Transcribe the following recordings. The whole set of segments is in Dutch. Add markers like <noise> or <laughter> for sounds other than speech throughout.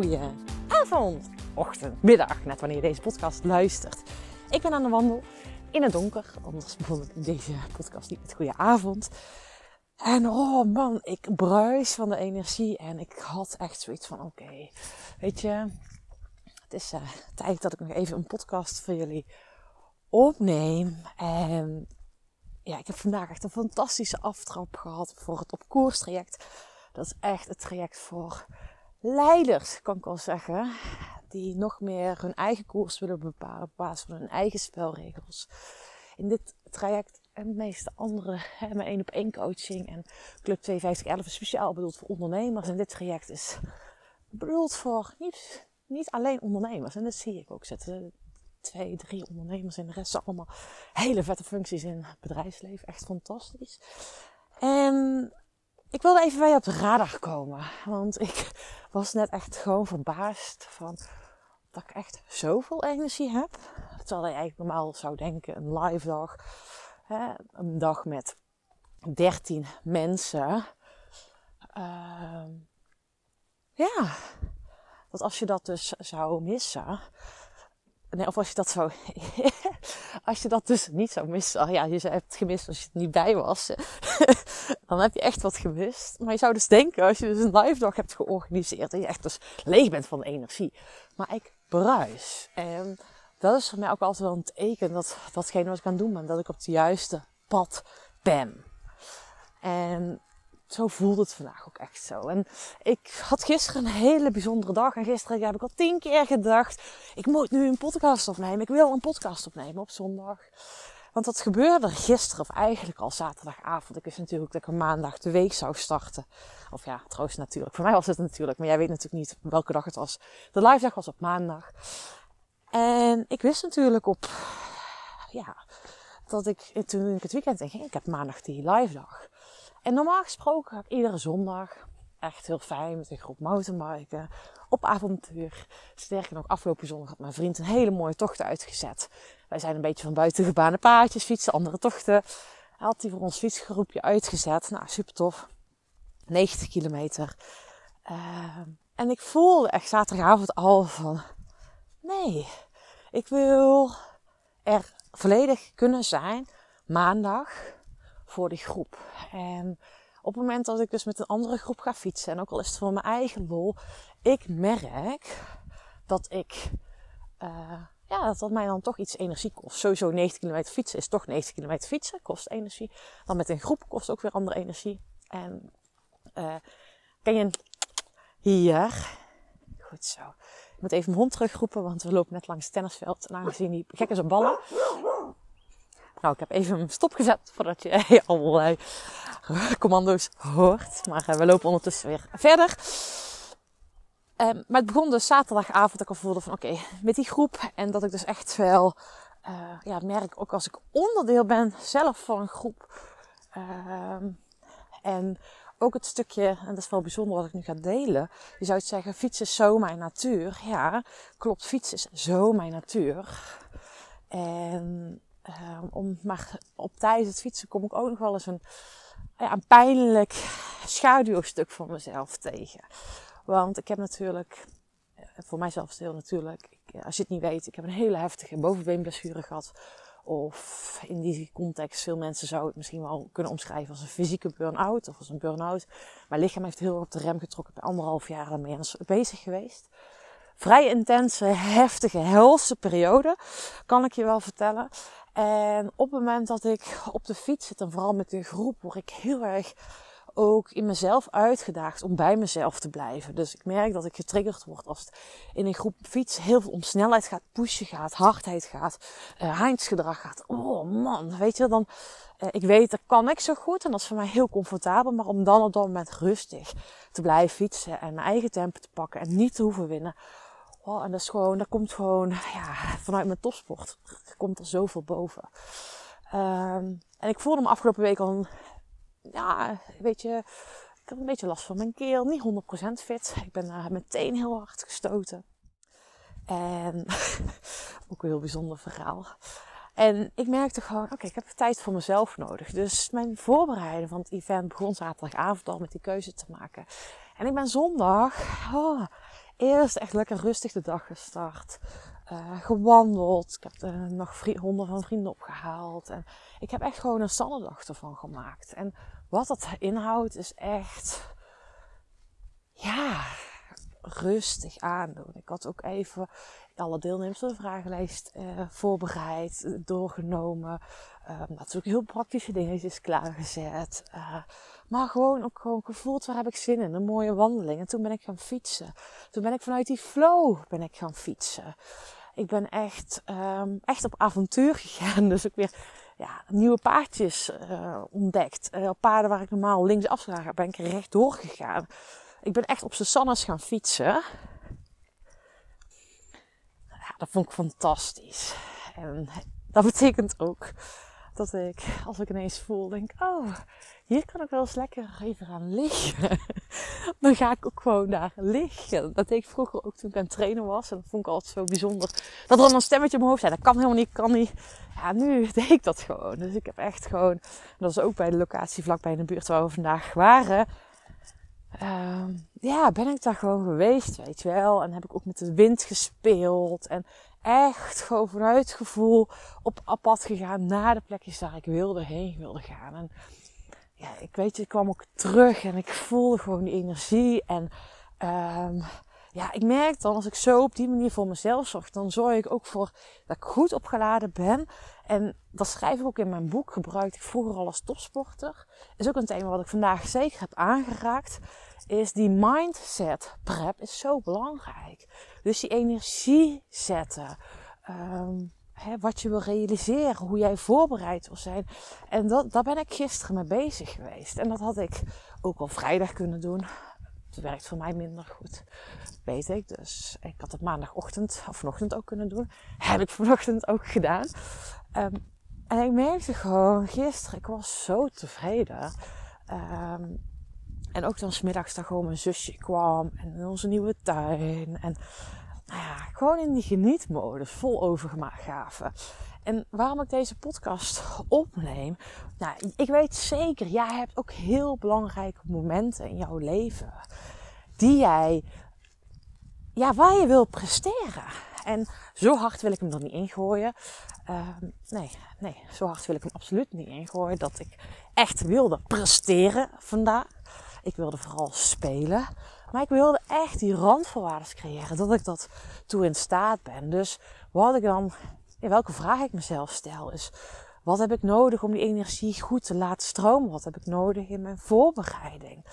goede avond, ochtend, middag, net wanneer je deze podcast luistert. Ik ben aan de wandel in het donker, anders begon ik deze podcast niet met goede avond. En oh man, ik bruis van de energie en ik had echt zoiets van oké, weet je, het is uh, tijd dat ik nog even een podcast voor jullie opneem. En ja, ik heb vandaag echt een fantastische aftrap gehad voor het op koers traject. Dat is echt het traject voor leiders, kan ik wel zeggen. Die nog meer hun eigen koers willen bepalen op basis van hun eigen spelregels. In dit traject en de meeste andere, hè, mijn één op één coaching en Club 5211 is speciaal bedoeld voor ondernemers. En dit traject is bedoeld voor niet, niet alleen ondernemers. En dat zie ik ook zitten. Twee, drie ondernemers en de rest allemaal hele vette functies in het bedrijfsleven. Echt fantastisch. En ik wilde even bij je op de radar komen. Want ik <laughs> was net echt gewoon verbaasd van dat ik echt zoveel energie heb. Terwijl je eigenlijk normaal zou denken, een live dag. Hè, een dag met 13 mensen. Uh, ja, dat als je dat dus zou missen, Nee, of als je dat zo. <laughs> als je dat dus niet zou missen. Ja, je hebt gemist als je er niet bij was. <laughs> dan heb je echt wat gemist. Maar je zou dus denken, als je dus een live dag hebt georganiseerd. En je echt dus leeg bent van energie. Maar ik bruis. En dat is voor mij ook altijd wel een teken dat datgene wat ik aan het doen ben, dat ik op het juiste pad ben. En zo voelde het vandaag ook echt zo. En ik had gisteren een hele bijzondere dag. En gisteren heb ik al tien keer gedacht: ik moet nu een podcast opnemen. Ik wil een podcast opnemen op zondag. Want dat gebeurde gisteren, of eigenlijk al zaterdagavond. Ik wist natuurlijk dat ik een maandag de week zou starten. Of ja, trouwens natuurlijk. Voor mij was het natuurlijk, maar jij weet natuurlijk niet welke dag het was. De live dag was op maandag. En ik wist natuurlijk op, ja, dat ik toen ik het weekend in ging, ik heb maandag die live dag. En normaal gesproken ga ik iedere zondag echt heel fijn met een groep mountainbiken op avontuur. Sterker nog, afgelopen zondag had mijn vriend een hele mooie tocht uitgezet. Wij zijn een beetje van buiten gebaande paadjes fietsen, andere tochten. Hij had hij voor ons fietsgroepje uitgezet. Nou, super tof. 90 kilometer. Uh, en ik voelde echt zaterdagavond al van... Nee, ik wil er volledig kunnen zijn maandag voor die groep. En op het moment dat ik dus met een andere groep ga fietsen, en ook al is het voor mijn eigen lol, ik merk dat ik, uh, ja, dat dat mij dan toch iets energie kost. Sowieso 90 kilometer fietsen is toch 90 kilometer fietsen, kost energie. Dan met een groep kost ook weer andere energie. En uh, ken je hier? Goed zo. Ik moet even mijn hond terugroepen, want we lopen net langs het tennisveld. En aangezien die gek is ballen, nou, ik heb even stopgezet voordat je <laughs> allerlei commando's hoort. Maar uh, we lopen ondertussen weer verder. Um, maar het begon dus zaterdagavond dat ik al voelde van oké, met die groep. En dat ik dus echt wel uh, ja, merk, ook als ik onderdeel ben zelf van een groep. Uh, en ook het stukje, en dat is wel bijzonder wat ik nu ga delen. Je zou het zeggen, fietsen is zo mijn natuur. Ja, klopt, fietsen is zo mijn natuur. En uh, om, maar op tijdens het fietsen kom ik ook nog wel eens een, ja, een pijnlijk schaduwstuk van mezelf tegen. Want ik heb natuurlijk, eh, voor mijzelf is heel natuurlijk, ik, eh, als je het niet weet, ik heb een hele heftige bovenbeenblessure gehad. Of in die context, veel mensen zouden het misschien wel kunnen omschrijven als een fysieke burn-out of als een burn-out. Mijn lichaam heeft heel erg op de rem getrokken. Ik ben anderhalf jaar daarmee bezig geweest. Vrij intense, heftige, helse periode, kan ik je wel vertellen. En op het moment dat ik op de fiets zit, en vooral met een groep, word ik heel erg ook in mezelf uitgedaagd om bij mezelf te blijven. Dus ik merk dat ik getriggerd word als het in een groep fiets heel veel om snelheid gaat, pushen gaat, hardheid gaat, uh, heindsgedrag gaat. Oh man, weet je, dan, uh, ik weet dat kan ik zo goed en dat is voor mij heel comfortabel, maar om dan op dat moment rustig te blijven fietsen en mijn eigen tempo te pakken en niet te hoeven winnen. Oh, en dat is gewoon, dat komt gewoon, ja, vanuit mijn topsport komt er zoveel boven. Um, en ik voelde me afgelopen week al, ja, weet je, ik had een beetje last van mijn keel. Niet 100% fit. Ik ben uh, meteen heel hard gestoten. En <laughs> ook een heel bijzonder verhaal. En ik merkte gewoon, oké, ik heb tijd voor mezelf nodig. Dus mijn voorbereiden van het event begon zaterdagavond al met die keuze te maken. En ik ben zondag, oh, eerst echt lekker rustig de dag gestart. Uh, gewandeld. Ik heb uh, nog vri honden van vrienden opgehaald. En ik heb echt gewoon een standaarddag ervan gemaakt. En wat dat inhoudt is echt... Ja, rustig aandoen. Ik had ook even alle deelnemers de vragenlijst uh, voorbereid, doorgenomen. Uh, natuurlijk heel praktische dingetjes klaargezet. Uh, maar gewoon ook gewoon gevoeld, waar heb ik zin in? Een mooie wandeling. En toen ben ik gaan fietsen. Toen ben ik vanuit die flow ben ik gaan fietsen. Ik ben echt, um, echt op avontuur <laughs> gegaan. Dus ook weer ja, nieuwe paardjes uh, ontdekt. Uh, paarden waar ik normaal links afslag, ben ik rechtdoor gegaan. Ik ben echt op Susannes gaan fietsen. Ja, dat vond ik fantastisch. En dat betekent ook dat ik, als ik ineens voel, denk: Oh, hier kan ik wel eens lekker even gaan liggen. <laughs> Dan ga ik ook gewoon daar liggen. Dat deed ik vroeger ook toen ik aan het trainen was. En dat vond ik altijd zo bijzonder. Dat er dan een stemmetje in mijn hoofd zei: Dat kan helemaal niet, kan niet. Ja, nu <laughs> deed ik dat gewoon. Dus ik heb echt gewoon, dat is ook bij de locatie vlakbij in de buurt waar we vandaag waren uh, ja, ben ik daar gewoon geweest, weet je wel. En heb ik ook met de wind gespeeld. En echt gewoon vanuit gevoel op pad gegaan naar de plekjes waar ik wilde heen wilde gaan. En ja, ik weet je, ik kwam ook terug en ik voelde gewoon die energie. En um, ja, ik merk dan als ik zo op die manier voor mezelf zorg, dan zorg ik ook voor dat ik goed opgeladen ben. En dat schrijf ik ook in mijn boek, gebruikte ik vroeger al als topsporter. Is ook een thema wat ik vandaag zeker heb aangeraakt. Is die mindset prep is zo belangrijk. Dus die energie zetten. Hè, wat je wil realiseren, hoe jij voorbereid wil zijn. En dat, daar ben ik gisteren mee bezig geweest. En dat had ik ook al vrijdag kunnen doen. Het werkt voor mij minder goed, weet ik. Dus ik had het maandagochtend of vanochtend ook kunnen doen. Heb ik vanochtend ook gedaan. Um, en ik merkte gewoon gisteren, ik was zo tevreden. Um, en ook dan smiddags dan gewoon mijn zusje kwam en onze nieuwe tuin. En nou ja, gewoon in die genietmodus, vol overgave. En waarom ik deze podcast <laughs> opneem? Nou, ik weet zeker, jij hebt ook heel belangrijke momenten in jouw leven. Die jij, ja, waar je wil presteren. En zo hard wil ik hem er niet ingooien. Uh, nee, nee, zo hard wil ik hem absoluut niet ingooien. Dat ik echt wilde presteren vandaag. Ik wilde vooral spelen. Maar ik wilde echt die randvoorwaarden creëren. Dat ik dat toe in staat ben. Dus wat ik dan welke vraag ik mezelf stel is: wat heb ik nodig om die energie goed te laten stromen? Wat heb ik nodig in mijn voorbereiding?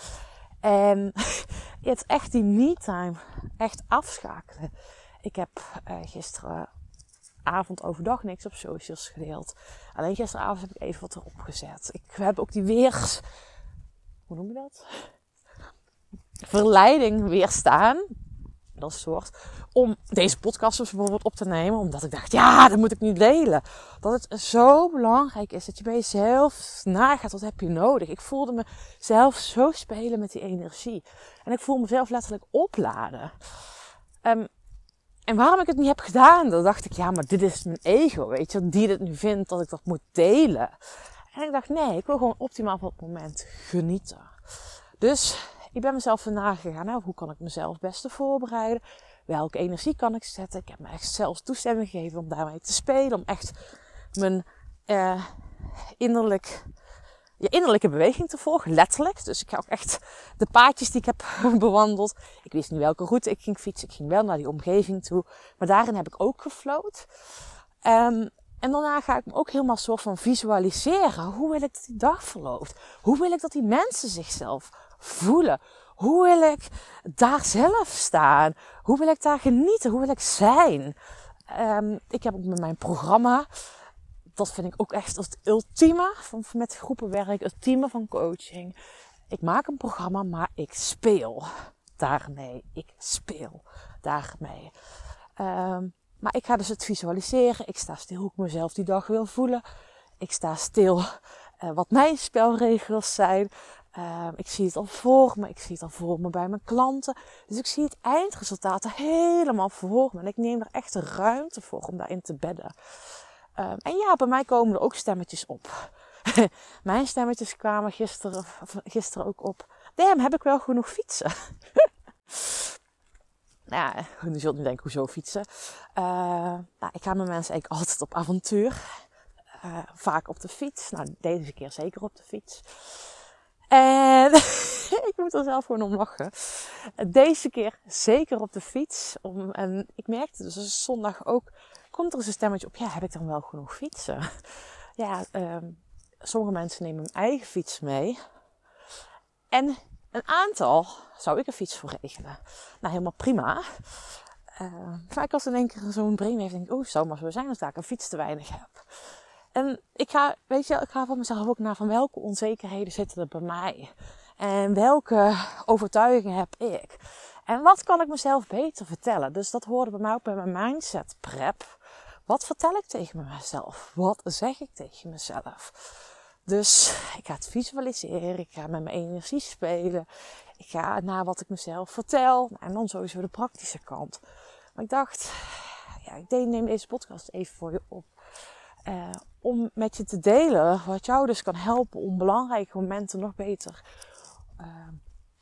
En <laughs> het echt die me-time echt afschakelen. Ik heb uh, gisteravond overdag niks op socials gedeeld. Alleen gisteravond heb ik even wat erop gezet. Ik heb ook die weers... Hoe noem je dat? Verleiding weerstaan dat soort. Om deze podcast dus bijvoorbeeld op te nemen. Omdat ik dacht, ja, dat moet ik nu delen. Dat het zo belangrijk is dat je bij jezelf nagaat. Wat heb je nodig? Ik voelde mezelf zo spelen met die energie. En ik voel mezelf letterlijk opladen. Um, en waarom ik het niet heb gedaan, dan dacht ik, ja, maar dit is mijn ego, weet je, die dit nu vindt dat ik dat moet delen. En ik dacht, nee, ik wil gewoon optimaal van het moment genieten. Dus ik ben mezelf erna gegaan. Nou, hoe kan ik mezelf het beste voorbereiden? Welke energie kan ik zetten? Ik heb me echt zelfs toestemming gegeven om daarmee te spelen. Om echt mijn uh, innerlijk, innerlijke beweging te volgen. Letterlijk. Dus ik ga ook echt de paadjes die ik heb <laughs> bewandeld. Ik wist niet welke route ik ging fietsen. Ik ging wel naar die omgeving toe. Maar daarin heb ik ook gefloot. Um, en daarna ga ik me ook helemaal soort van visualiseren. Hoe wil ik dat die dag verloopt? Hoe wil ik dat die mensen zichzelf voelen? Hoe wil ik daar zelf staan? Hoe wil ik daar genieten? Hoe wil ik zijn? Um, ik heb ook met mijn programma, dat vind ik ook echt het ultieme van met groepenwerk, het ultieme van coaching. Ik maak een programma, maar ik speel daarmee. Ik speel daarmee. Um, maar ik ga dus het visualiseren. Ik sta stil hoe ik mezelf die dag wil voelen. Ik sta stil uh, wat mijn spelregels zijn. Uh, ik zie het al voor me. Ik zie het al voor me bij mijn klanten. Dus ik zie het eindresultaat helemaal voor me. En ik neem er echt de ruimte voor om daarin te bedden. Uh, en ja, bij mij komen er ook stemmetjes op. <laughs> mijn stemmetjes kwamen gisteren, gisteren ook op. Damn, heb ik wel genoeg fietsen? <laughs> Nou ja, je zult nu denken, hoezo fietsen? Uh, nou, ik ga met mensen eigenlijk altijd op avontuur. Uh, vaak op de fiets. Nou, deze keer zeker op de fiets. En <laughs> ik moet er zelf gewoon om lachen. Deze keer zeker op de fiets. Om, en ik merkte dus zondag ook, komt er eens een stemmetje op. Ja, heb ik dan wel genoeg fietsen? <laughs> Ja, um, sommige mensen nemen hun eigen fiets mee. En een aantal zou ik een fiets voor regelen. Nou, helemaal prima. Uh, maar ik had in één keer zo'n brainwave. Denk oh, zou maar zo zijn dat ik een fiets te weinig heb. En ik ga, weet je, ik ga van mezelf ook naar van welke onzekerheden zitten er bij mij. En welke overtuigingen heb ik. En wat kan ik mezelf beter vertellen? Dus dat hoorde bij mij ook bij mijn mindset prep. Wat vertel ik tegen mezelf? Wat zeg ik tegen mezelf? Dus ik ga het visualiseren. Ik ga met mijn energie spelen. Ik ga naar wat ik mezelf vertel. En dan sowieso de praktische kant. Maar ik dacht, ja, ik neem deze podcast even voor je op. Uh, om met je te delen wat jou dus kan helpen om belangrijke momenten nog beter uh,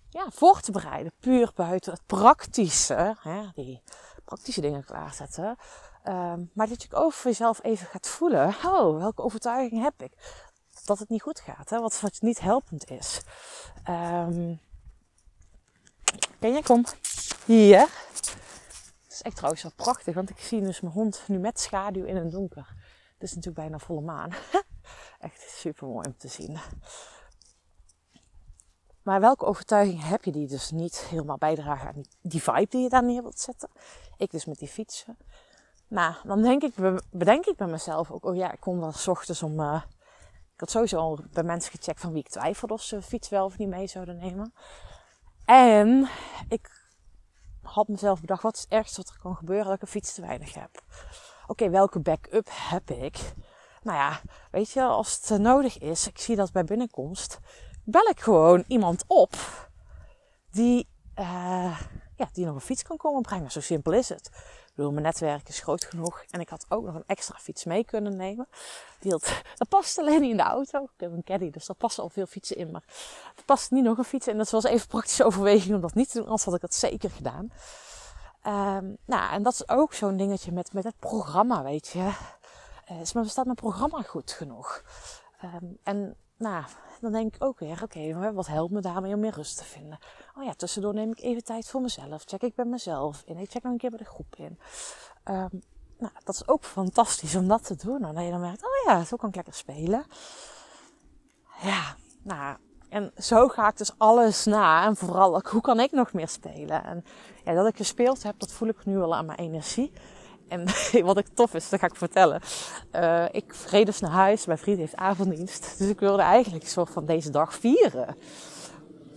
ja, voor te bereiden. Puur buiten het praktische, hè, die praktische dingen klaarzetten. Uh, maar dat je ook over jezelf even gaat voelen. Oh, welke overtuiging heb ik? Dat het niet goed gaat, hè? Wat, wat niet helpend is. Um, ken je? Kom. Hier. Het is echt trouwens wel prachtig, want ik zie dus mijn hond nu met schaduw in het donker. Het is natuurlijk bijna volle maan. <laughs> echt super mooi om te zien. Maar welke overtuiging heb je die dus niet helemaal bijdragen aan die vibe die je daar neer wilt zetten? Ik dus met die fietsen. Nou, dan denk ik, bedenk ik bij mezelf ook, oh ja, ik kom wel ochtends om... Uh, ik had sowieso al bij mensen gecheckt van wie ik twijfelde of ze fiets wel of niet mee zouden nemen. En ik had mezelf bedacht, wat is het ergste wat er kan gebeuren dat ik een fiets te weinig heb? Oké, welke backup heb ik? Nou ja, weet je, als het nodig is, ik zie dat bij binnenkomst, bel ik gewoon iemand op die, uh, ja, die nog een fiets kan komen brengen. Zo simpel is het. Ik bedoel, mijn netwerk is groot genoeg. En ik had ook nog een extra fiets mee kunnen nemen. Die dat past alleen niet in de auto. Ik heb een caddy, dus daar passen al veel fietsen in. Maar er past niet nog een fiets in. Dat was even praktische overweging om dat niet te doen. Anders had ik dat zeker gedaan. Um, nou, en dat is ook zo'n dingetje met, met het programma, weet je. Uh, maar staat mijn programma goed genoeg? Um, en nou, dan denk ik ook weer, oké, wat helpt me daarmee om meer rust te vinden? Oh ja, tussendoor neem ik even tijd voor mezelf. Check ik bij mezelf in. Ik check nog een keer bij de groep in. Um, nou, dat is ook fantastisch om dat te doen. Dan je dan merkt, oh ja, zo kan ik lekker spelen. Ja, nou, en zo ga ik dus alles na. En vooral ook, hoe kan ik nog meer spelen? En ja, dat ik gespeeld heb, dat voel ik nu al aan mijn energie. En <laughs> wat ik tof is, dat ga ik vertellen. Uh, ik reed dus naar huis. Mijn vriend heeft avonddienst. Dus ik wilde eigenlijk een soort van deze dag vieren.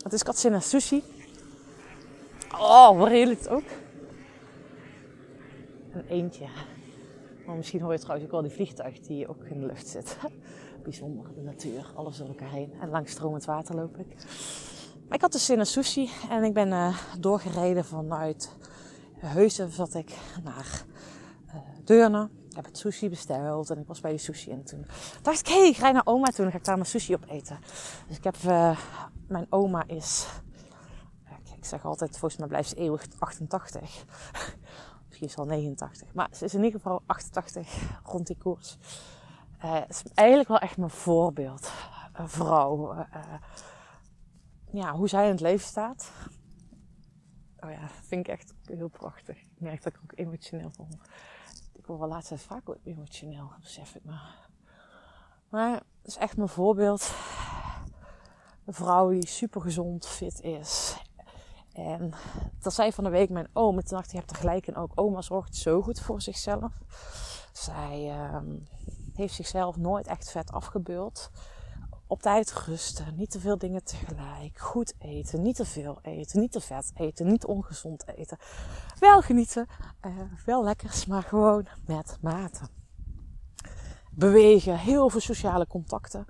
Dus ik had zin in sushi. Oh, waar heerlijk het ook. Een eentje. Maar misschien hoor je trouwens ook wel die vliegtuig die ook in de lucht zit. <laughs> Bijzonder, de natuur, alles door elkaar heen. En langs stromend water loop ik. Maar ik had dus zin in sushi. En ik ben uh, doorgereden vanuit Heusden zat ik naar uh, Deurne. Ik heb het sushi besteld en ik was bij die sushi. En toen dacht ik, hé, hey, ik ga naar oma toe en ga ik daar mijn sushi op eten. Dus ik heb, uh, mijn oma is, ik zeg altijd, volgens mij blijft ze eeuwig 88. <laughs> Misschien is al 89. Maar ze is in ieder geval 88 rond die koers. Uh, is eigenlijk wel echt mijn voorbeeld. Een vrouw. Uh, ja, hoe zij in het leven staat. Oh ja, vind ik echt heel prachtig. Ik merk dat ik ook emotioneel van Ik word wel laatst vaak emotioneel, besef ik maar. Maar het is echt mijn voorbeeld. Een vrouw die super gezond, fit is. En dat zei van de week mijn oom. En toen dacht ik, je hebt er gelijk in ook. Oma zorgt zo goed voor zichzelf. Zij um, heeft zichzelf nooit echt vet afgebeuld op tijd rusten, niet te veel dingen tegelijk, goed eten, niet te veel eten, niet te vet eten, niet ongezond eten. Wel genieten, uh, wel lekkers, maar gewoon met mate. Bewegen, heel veel sociale contacten.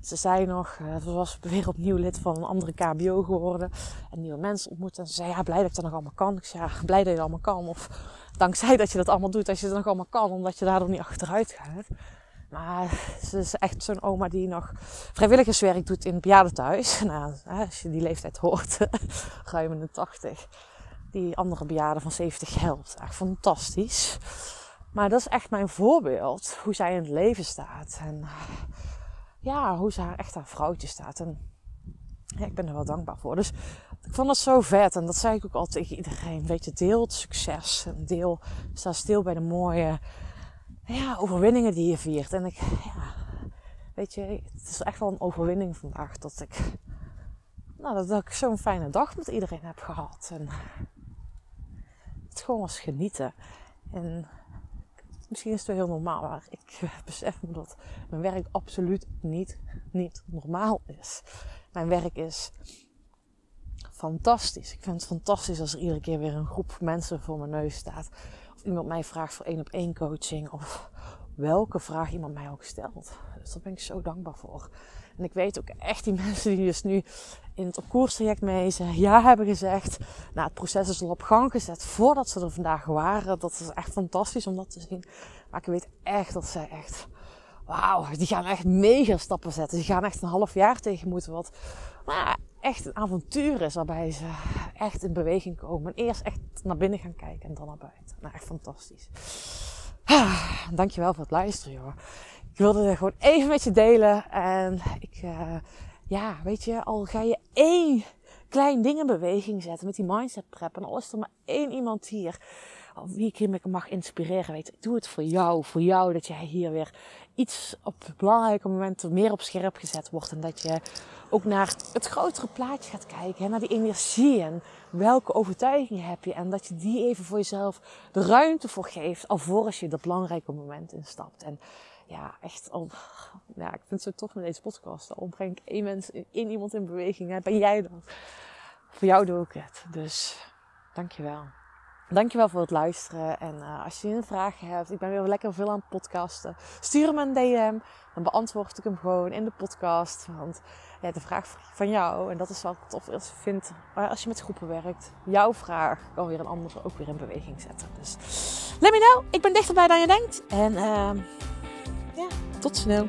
Ze zei nog, uh, ze was weer opnieuw lid van een andere KBO geworden. En nieuwe mensen ontmoet. En ze zei, ja, blij dat ik dat nog allemaal kan. Ik zei, ja, blij dat je dat allemaal kan. Of dankzij dat je dat allemaal doet, als je het nog allemaal kan. Omdat je daardoor niet achteruit gaat. Maar ze is echt zo'n oma die nog vrijwilligerswerk doet in het bejaardentehuis. <laughs> Nou, als je die leeftijd hoort, <laughs> ruim in de 80. die andere bejaarde van 70 helpt. Echt fantastisch. Maar dat is echt mijn voorbeeld. Hoe zij in het leven staat. En ja, hoe ze echt haar vrouwtje staat. En ik ben er wel dankbaar voor. Dus ik vond het zo vet. En dat zei ik ook altijd tegen iedereen. Weet je, deel het succes. Deel, sta stil bij de mooie ja, overwinningen die je viert. En ik, ja, weet je, het is echt wel een overwinning vandaag dat ik, nou, dat ik zo'n fijne dag met iedereen heb gehad. En het gewoon was genieten. En misschien is het wel heel normaal, maar ik besef me dat mijn werk absoluut niet, niet normaal is. Mijn werk is fantastisch. Ik vind het fantastisch als er iedere keer weer een groep mensen voor mijn neus staat. Iemand mij vraagt voor één op één coaching. Of welke vraag iemand mij ook stelt. Dus daar ben ik zo dankbaar voor. En ik weet ook echt die <laughs> mensen die dus nu in het opkoerstraject mee zijn, ja hebben gezegd. Nou, het proces is al op gang gezet voordat ze er vandaag waren. Dat is echt fantastisch om dat te zien. Maar ik weet echt dat zij echt, wauw, die gaan echt mega stappen zetten. Die gaan echt een half jaar tegen moeten. Wat maar echt een avontuur is waarbij ze echt in beweging komen. En eerst echt naar binnen gaan kijken en dan naar buiten. Nou, echt fantastisch. Ah, dankjewel voor het luisteren, joh. Ik wilde het gewoon even met je delen. En ik, uh, ja, weet je, al ga je één klein ding in beweging zetten met die mindset prep. En al is er maar één iemand hier wie ik hiermee mag inspireren. Weet, ik doe het voor jou, voor jou dat jij hier weer iets op belangrijke momenten meer op scherp gezet wordt. En dat je ook naar het grotere plaatje gaat kijken. Naar die energie en welke overtuigingen heb je. En dat je die even voor jezelf de ruimte voor geeft. Alvorens je dat belangrijke moment instapt. En ja, echt al, ja, ik vind het zo tof met deze podcast. Al breng ik één, mens, één iemand in beweging. Hè, ben jij dat? Voor jou doe ik het. Dus dankjewel. Dankjewel voor het luisteren. En uh, als je een vraag hebt, ik ben weer lekker veel aan het podcasten. Stuur me een DM. Dan beantwoord ik hem gewoon in de podcast. Want de vraag van jou, en dat is wat tof als vindt, maar als je met groepen werkt, jouw vraag kan weer een andere ook weer in beweging zetten. Dus let me know. Ik ben dichterbij dan je denkt. En uh, ja, tot snel.